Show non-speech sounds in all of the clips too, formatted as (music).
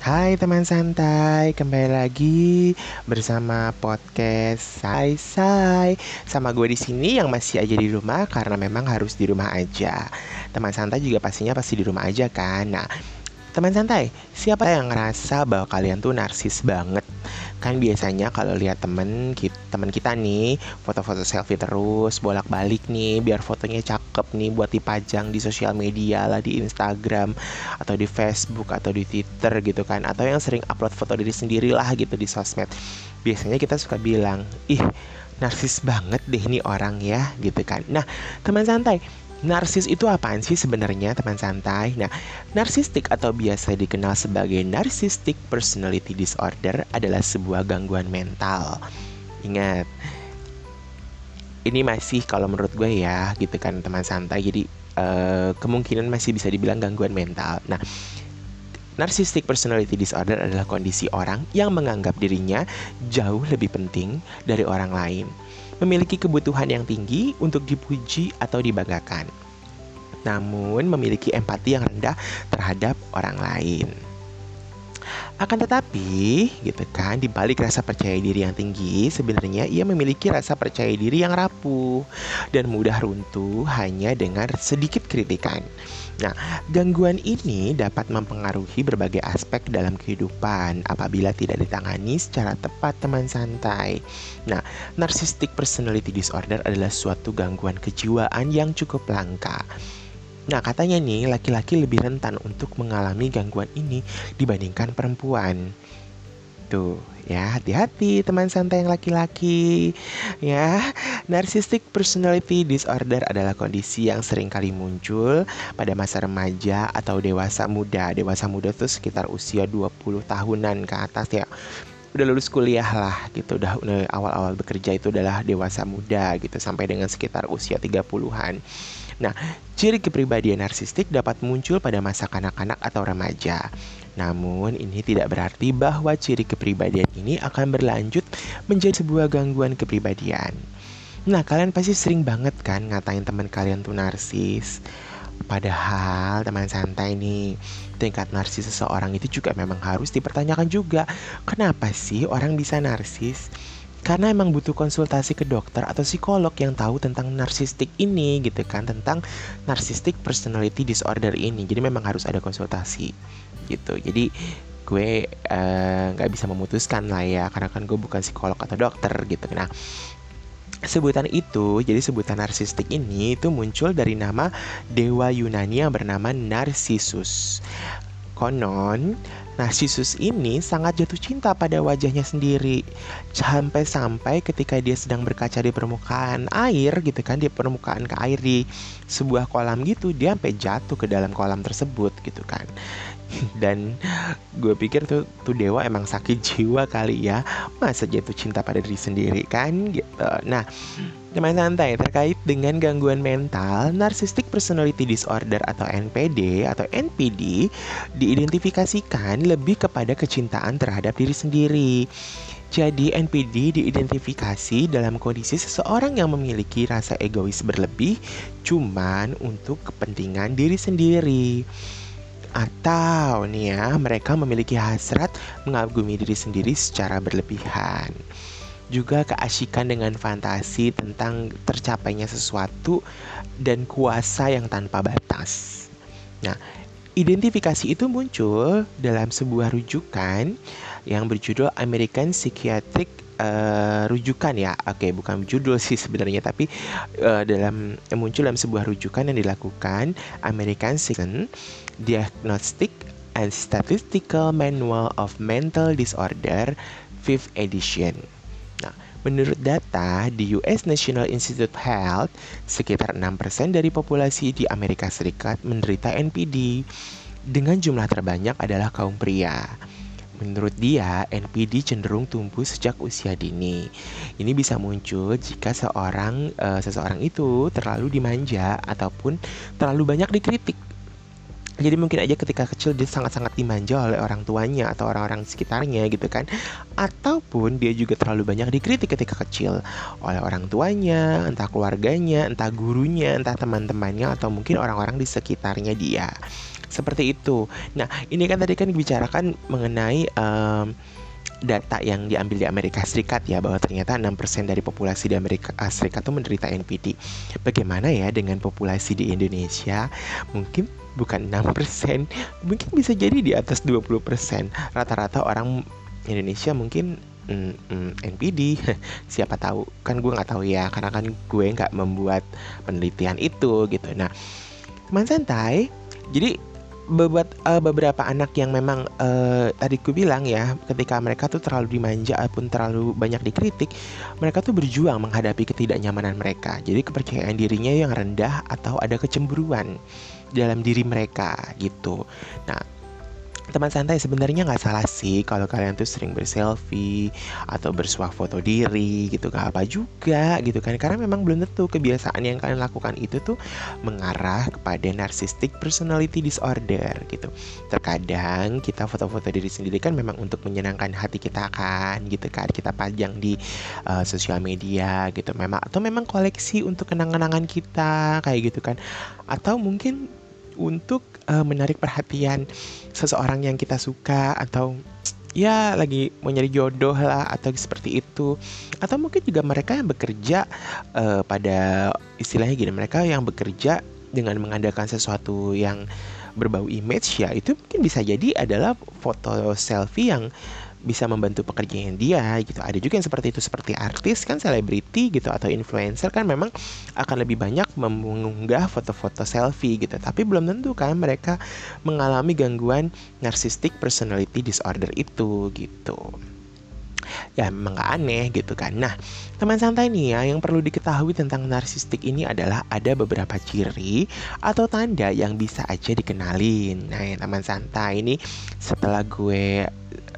Hai teman santai, kembali lagi bersama podcast Sai Sai. Sama gue di sini yang masih aja di rumah karena memang harus di rumah aja. Teman santai juga pastinya pasti di rumah aja kan. Nah, teman santai, siapa yang ngerasa bahwa kalian tuh narsis banget? Kan biasanya kalau lihat temen kita, temen kita nih foto-foto selfie terus bolak-balik nih biar fotonya cakep nih buat dipajang di sosial media lah di Instagram atau di Facebook atau di Twitter gitu kan atau yang sering upload foto diri sendiri lah gitu di sosmed. Biasanya kita suka bilang ih narsis banget deh nih orang ya gitu kan. Nah teman santai Narsis itu apaan sih sebenarnya teman santai? Nah, narsistik atau biasa dikenal sebagai narcissistic personality disorder adalah sebuah gangguan mental. Ingat, ini masih kalau menurut gue ya gitu kan teman santai. Jadi uh, kemungkinan masih bisa dibilang gangguan mental. Nah, Narcissistic personality disorder adalah kondisi orang yang menganggap dirinya jauh lebih penting dari orang lain memiliki kebutuhan yang tinggi untuk dipuji atau dibanggakan, namun memiliki empati yang rendah terhadap orang lain. Akan tetapi, gitu kan, di balik rasa percaya diri yang tinggi, sebenarnya ia memiliki rasa percaya diri yang rapuh dan mudah runtuh hanya dengan sedikit kritikan. Nah, gangguan ini dapat mempengaruhi berbagai aspek dalam kehidupan apabila tidak ditangani secara tepat teman santai. Nah, narcissistic personality disorder adalah suatu gangguan kejiwaan yang cukup langka. Nah, katanya nih laki-laki lebih rentan untuk mengalami gangguan ini dibandingkan perempuan. Tuh, ya hati-hati teman santai yang laki-laki. Ya, narcissistic personality disorder adalah kondisi yang sering kali muncul pada masa remaja atau dewasa muda. Dewasa muda itu sekitar usia 20 tahunan ke atas ya udah lulus kuliah lah gitu udah awal-awal bekerja itu adalah dewasa muda gitu sampai dengan sekitar usia 30-an. Nah, ciri kepribadian narsistik dapat muncul pada masa kanak-kanak atau remaja. Namun, ini tidak berarti bahwa ciri kepribadian ini akan berlanjut menjadi sebuah gangguan kepribadian. Nah, kalian pasti sering banget kan ngatain teman kalian tuh narsis. Padahal teman santai nih, tingkat narsis seseorang itu juga memang harus dipertanyakan juga. Kenapa sih orang bisa narsis? Karena emang butuh konsultasi ke dokter atau psikolog yang tahu tentang narsistik ini gitu kan, tentang narcissistic personality disorder ini. Jadi memang harus ada konsultasi gitu. Jadi gue eh, nggak uh, bisa memutuskan lah ya, karena kan gue bukan psikolog atau dokter gitu. Nah, Sebutan itu, jadi sebutan narsistik ini itu muncul dari nama dewa Yunani yang bernama Narcissus. Konon, Narcissus ini sangat jatuh cinta pada wajahnya sendiri. Sampai-sampai ketika dia sedang berkaca di permukaan air gitu kan, di permukaan ke air di sebuah kolam gitu, dia sampai jatuh ke dalam kolam tersebut gitu kan. (laughs) dan gue pikir tuh tuh dewa emang sakit jiwa kali ya masa jatuh cinta pada diri sendiri kan gitu nah teman santai terkait dengan gangguan mental narcissistic personality disorder atau NPD atau NPD diidentifikasikan lebih kepada kecintaan terhadap diri sendiri jadi NPD diidentifikasi dalam kondisi seseorang yang memiliki rasa egois berlebih cuman untuk kepentingan diri sendiri. Atau nih ya, mereka memiliki hasrat mengagumi diri sendiri secara berlebihan. Juga keasikan dengan fantasi tentang tercapainya sesuatu dan kuasa yang tanpa batas. Nah, identifikasi itu muncul dalam sebuah rujukan yang berjudul American Psychiatric uh, rujukan ya, oke bukan judul sih sebenarnya, tapi uh, dalam muncul dalam sebuah rujukan yang dilakukan American Psychiatric Diagnostic and Statistical Manual of Mental Disorder 5th edition. Nah, menurut data di US National Institute of Health, sekitar 6% dari populasi di Amerika Serikat menderita NPD. Dengan jumlah terbanyak adalah kaum pria. Menurut dia, NPD cenderung tumbuh sejak usia dini. Ini bisa muncul jika seorang uh, seseorang itu terlalu dimanja ataupun terlalu banyak dikritik jadi mungkin aja ketika kecil dia sangat-sangat dimanja oleh orang tuanya atau orang-orang sekitarnya gitu kan ataupun dia juga terlalu banyak dikritik ketika kecil oleh orang tuanya entah keluarganya entah gurunya entah teman-temannya atau mungkin orang-orang di sekitarnya dia seperti itu nah ini kan tadi kan dibicarakan mengenai um, data yang diambil di Amerika Serikat ya bahwa ternyata 6% dari populasi di Amerika Serikat itu menderita NPD. Bagaimana ya dengan populasi di Indonesia? Mungkin bukan 6%, mungkin bisa jadi di atas 20%. Rata-rata orang Indonesia mungkin mm, mm, NPD (laughs) siapa tahu. Kan gue nggak tahu ya karena kan gue nggak membuat penelitian itu gitu. Nah teman santai jadi bebat, uh, beberapa anak yang memang uh, tadi ku bilang ya ketika mereka tuh terlalu dimanja ataupun terlalu banyak dikritik mereka tuh berjuang menghadapi ketidaknyamanan mereka. Jadi kepercayaan dirinya yang rendah atau ada kecemburuan dalam diri mereka gitu. Nah teman santai sebenarnya nggak salah sih kalau kalian tuh sering berselfie atau bersuah foto diri gitu. Gak apa juga gitu kan. Karena memang belum tentu kebiasaan yang kalian lakukan itu tuh mengarah kepada narcissistic personality disorder gitu. Terkadang kita foto-foto diri sendiri kan memang untuk menyenangkan hati kita kan gitu kan. Kita pajang di uh, sosial media gitu. Memang atau memang koleksi untuk kenang-kenangan kita kayak gitu kan. Atau mungkin untuk uh, menarik perhatian seseorang yang kita suka atau ya lagi mau nyari jodoh lah atau seperti itu. Atau mungkin juga mereka yang bekerja uh, pada istilahnya gini mereka yang bekerja dengan mengandalkan sesuatu yang berbau image ya itu mungkin bisa jadi adalah foto selfie yang bisa membantu pekerjaan dia gitu. Ada juga yang seperti itu seperti artis kan selebriti gitu atau influencer kan memang akan lebih banyak mengunggah foto-foto selfie gitu. Tapi belum tentu kan mereka mengalami gangguan narcissistic personality disorder itu gitu ya memang gak aneh gitu kan. Nah, teman santai nih ya, yang perlu diketahui tentang narsistik ini adalah ada beberapa ciri atau tanda yang bisa aja dikenalin. Nah, ya, teman santai ini setelah gue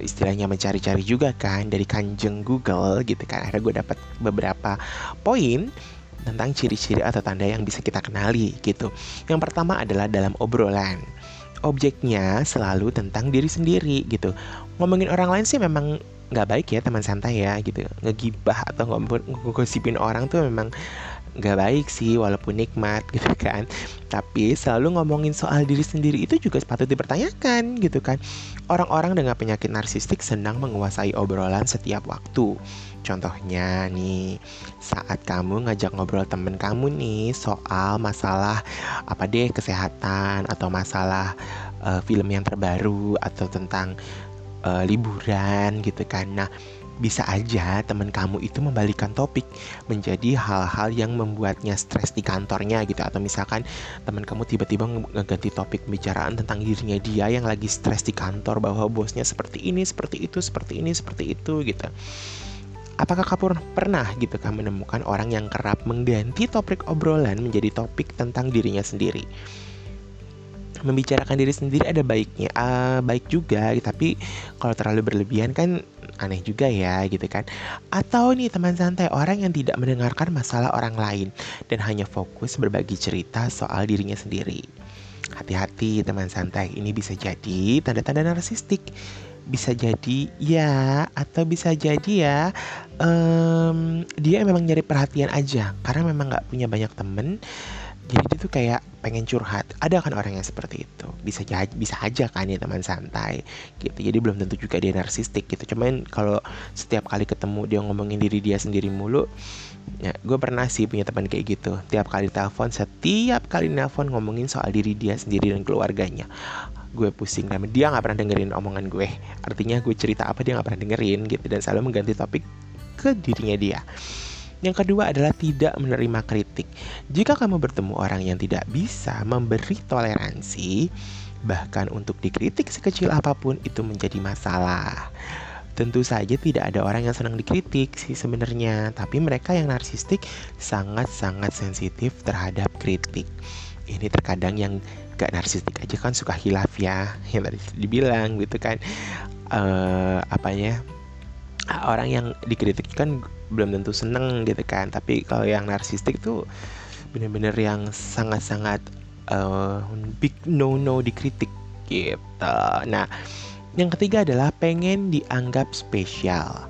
istilahnya mencari-cari juga kan dari kanjeng Google gitu kan. Akhirnya gue dapat beberapa poin tentang ciri-ciri atau tanda yang bisa kita kenali gitu. Yang pertama adalah dalam obrolan. Objeknya selalu tentang diri sendiri gitu. Ngomongin orang lain sih memang nggak baik ya teman santai ya gitu. Ngegibah atau ngegosipin orang tuh memang nggak baik sih walaupun nikmat (laughs) gitu kan. Tapi selalu ngomongin soal diri sendiri itu juga patut dipertanyakan gitu kan orang-orang dengan penyakit narsistik senang menguasai obrolan setiap waktu Contohnya nih, saat kamu ngajak ngobrol temen kamu nih soal masalah apa deh kesehatan atau masalah uh, film yang terbaru atau tentang uh, liburan gitu kan. Nah, bisa aja teman kamu itu membalikan topik menjadi hal-hal yang membuatnya stres di kantornya gitu atau misalkan teman kamu tiba-tiba ngeganti topik pembicaraan tentang dirinya dia yang lagi stres di kantor bahwa bosnya seperti ini seperti itu seperti ini seperti itu gitu Apakah kamu pernah gitu kan menemukan orang yang kerap mengganti topik obrolan menjadi topik tentang dirinya sendiri? Membicarakan diri sendiri ada baiknya, uh, baik juga, tapi kalau terlalu berlebihan kan aneh juga ya gitu kan. Atau nih teman santai orang yang tidak mendengarkan masalah orang lain dan hanya fokus berbagi cerita soal dirinya sendiri. Hati-hati teman santai ini bisa jadi tanda-tanda narsistik. Bisa jadi ya atau bisa jadi ya um, dia memang nyari perhatian aja. Karena memang nggak punya banyak temen jadi dia tuh kayak pengen curhat. Ada kan orang yang seperti itu. Bisa bisa aja kan ya teman santai gitu. Jadi belum tentu juga dia narsistik gitu. Cuman kalau setiap kali ketemu dia ngomongin diri dia sendiri mulu ya gue pernah sih punya teman kayak gitu. Tiap kali telepon setiap kali telepon ngomongin soal diri dia sendiri dan keluarganya gue pusing. Dan dia nggak pernah dengerin omongan gue. Artinya gue cerita apa dia nggak pernah dengerin gitu. Dan selalu mengganti topik ke dirinya dia yang kedua adalah tidak menerima kritik. Jika kamu bertemu orang yang tidak bisa memberi toleransi, bahkan untuk dikritik sekecil apa pun itu menjadi masalah. Tentu saja tidak ada orang yang senang dikritik sih sebenarnya, tapi mereka yang narsistik sangat-sangat sensitif terhadap kritik. Ini terkadang yang gak narsistik aja kan suka hilaf ya, (laughs) yang tadi dibilang gitu kan. Uh, apanya orang yang dikritik kan belum tentu seneng gitu kan tapi kalau yang narsistik tuh bener-bener yang sangat-sangat uh, big no no dikritik gitu. Nah, yang ketiga adalah pengen dianggap spesial.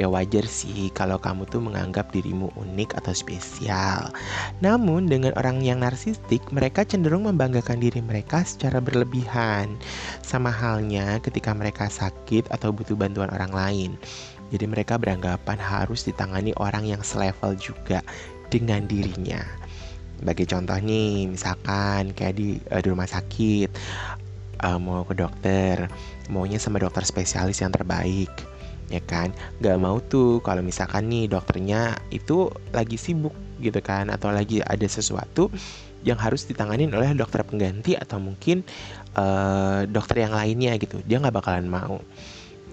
Ya wajar sih kalau kamu tuh menganggap dirimu unik atau spesial. Namun dengan orang yang narsistik, mereka cenderung membanggakan diri mereka secara berlebihan. Sama halnya ketika mereka sakit atau butuh bantuan orang lain. Jadi mereka beranggapan harus ditangani orang yang selevel juga dengan dirinya. Bagi contoh nih, misalkan kayak di, uh, di rumah sakit, uh, mau ke dokter, maunya sama dokter spesialis yang terbaik ya kan? Gak mau tuh kalau misalkan nih dokternya itu lagi sibuk gitu kan atau lagi ada sesuatu yang harus ditanganin oleh dokter pengganti atau mungkin uh, dokter yang lainnya gitu. Dia nggak bakalan mau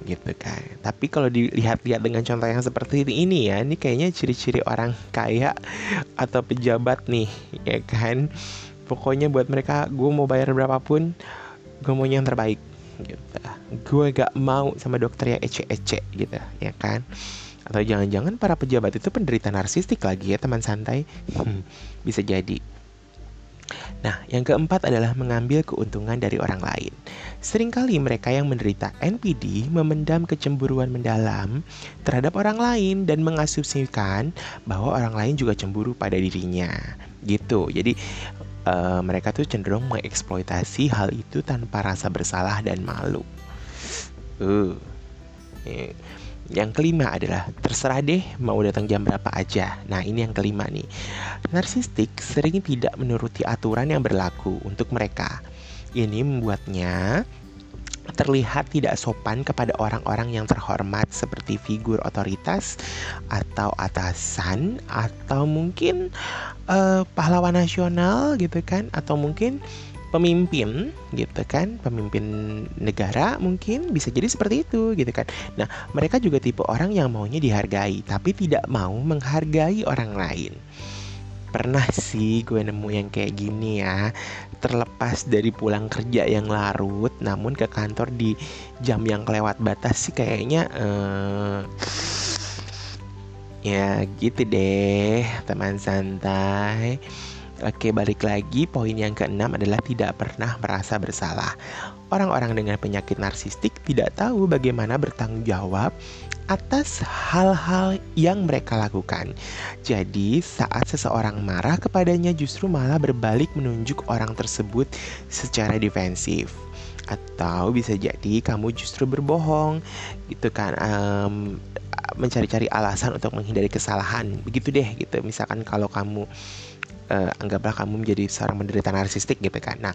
gitu kan. Tapi kalau dilihat-lihat dengan contoh yang seperti ini ya ini kayaknya ciri-ciri orang kaya atau pejabat nih ya kan? Pokoknya buat mereka gue mau bayar berapapun gue mau yang terbaik gitu gue gak mau sama dokter yang ece-ece gitu ya kan atau jangan-jangan para pejabat itu penderita narsistik lagi ya teman santai bisa jadi Nah, yang keempat adalah mengambil keuntungan dari orang lain. Seringkali mereka yang menderita NPD memendam kecemburuan mendalam terhadap orang lain dan mengasumsikan bahwa orang lain juga cemburu pada dirinya. Gitu. Jadi uh, mereka tuh cenderung mengeksploitasi hal itu tanpa rasa bersalah dan malu. Uh. Yang kelima adalah terserah deh mau datang jam berapa aja. Nah, ini yang kelima nih. Narsistik sering tidak menuruti aturan yang berlaku untuk mereka. Ini membuatnya terlihat tidak sopan kepada orang-orang yang terhormat seperti figur otoritas atau atasan atau mungkin uh, pahlawan nasional gitu kan atau mungkin pemimpin gitu kan pemimpin negara mungkin bisa jadi seperti itu gitu kan. Nah mereka juga tipe orang yang maunya dihargai tapi tidak mau menghargai orang lain. Pernah sih gue nemu yang kayak gini ya terlepas dari pulang kerja yang larut namun ke kantor di jam yang kelewat batas sih kayaknya uh, ya gitu deh teman santai Oke, balik lagi. Poin yang keenam adalah tidak pernah merasa bersalah. Orang-orang dengan penyakit narsistik tidak tahu bagaimana bertanggung jawab atas hal-hal yang mereka lakukan. Jadi, saat seseorang marah kepadanya, justru malah berbalik menunjuk orang tersebut secara defensif. Atau bisa jadi kamu justru berbohong, gitu kan, um, mencari-cari alasan untuk menghindari kesalahan. Begitu deh, gitu. Misalkan kalau kamu uh, anggaplah kamu menjadi seorang penderita narsistik gitu kan. Nah,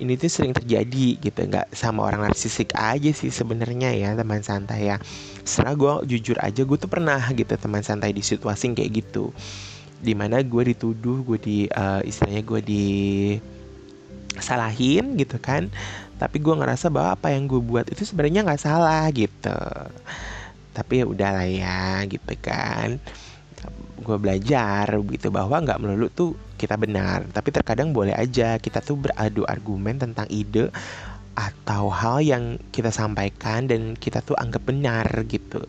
ini tuh sering terjadi gitu, nggak sama orang narsistik aja sih sebenarnya ya teman santai ya. Setelah gue jujur aja, gue tuh pernah gitu teman santai di situasi kayak gitu, di mana gue dituduh, gue di uh, istilahnya gue di salahin gitu kan, tapi gue ngerasa bahwa apa yang gue buat itu sebenarnya nggak salah gitu. Tapi ya udahlah ya gitu kan gue belajar gitu bahwa nggak melulu tuh kita benar tapi terkadang boleh aja kita tuh beradu argumen tentang ide atau hal yang kita sampaikan dan kita tuh anggap benar gitu.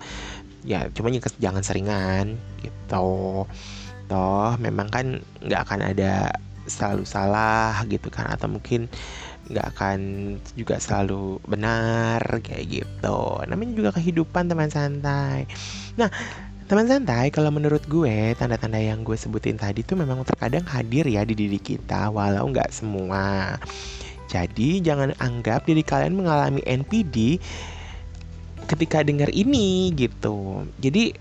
Ya cuma jangan seringan gitu. Toh memang kan nggak akan ada selalu salah gitu kan atau mungkin nggak akan juga selalu benar kayak gitu. Namanya juga kehidupan teman santai. Nah Teman santai, kalau menurut gue, tanda-tanda yang gue sebutin tadi tuh memang terkadang hadir ya di diri kita, walau nggak semua. Jadi jangan anggap diri kalian mengalami NPD ketika dengar ini gitu. Jadi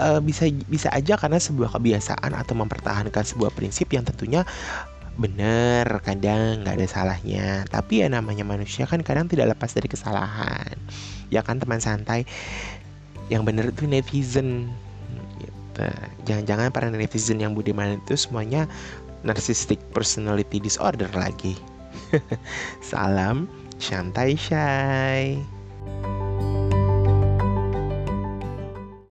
uh, bisa bisa aja karena sebuah kebiasaan atau mempertahankan sebuah prinsip yang tentunya benar kadang nggak ada salahnya tapi ya namanya manusia kan kadang tidak lepas dari kesalahan ya kan teman santai yang benar itu netizen. Jangan-jangan para netizen yang budiman itu semuanya narcissistic personality disorder lagi. (laughs) Salam, santai shy.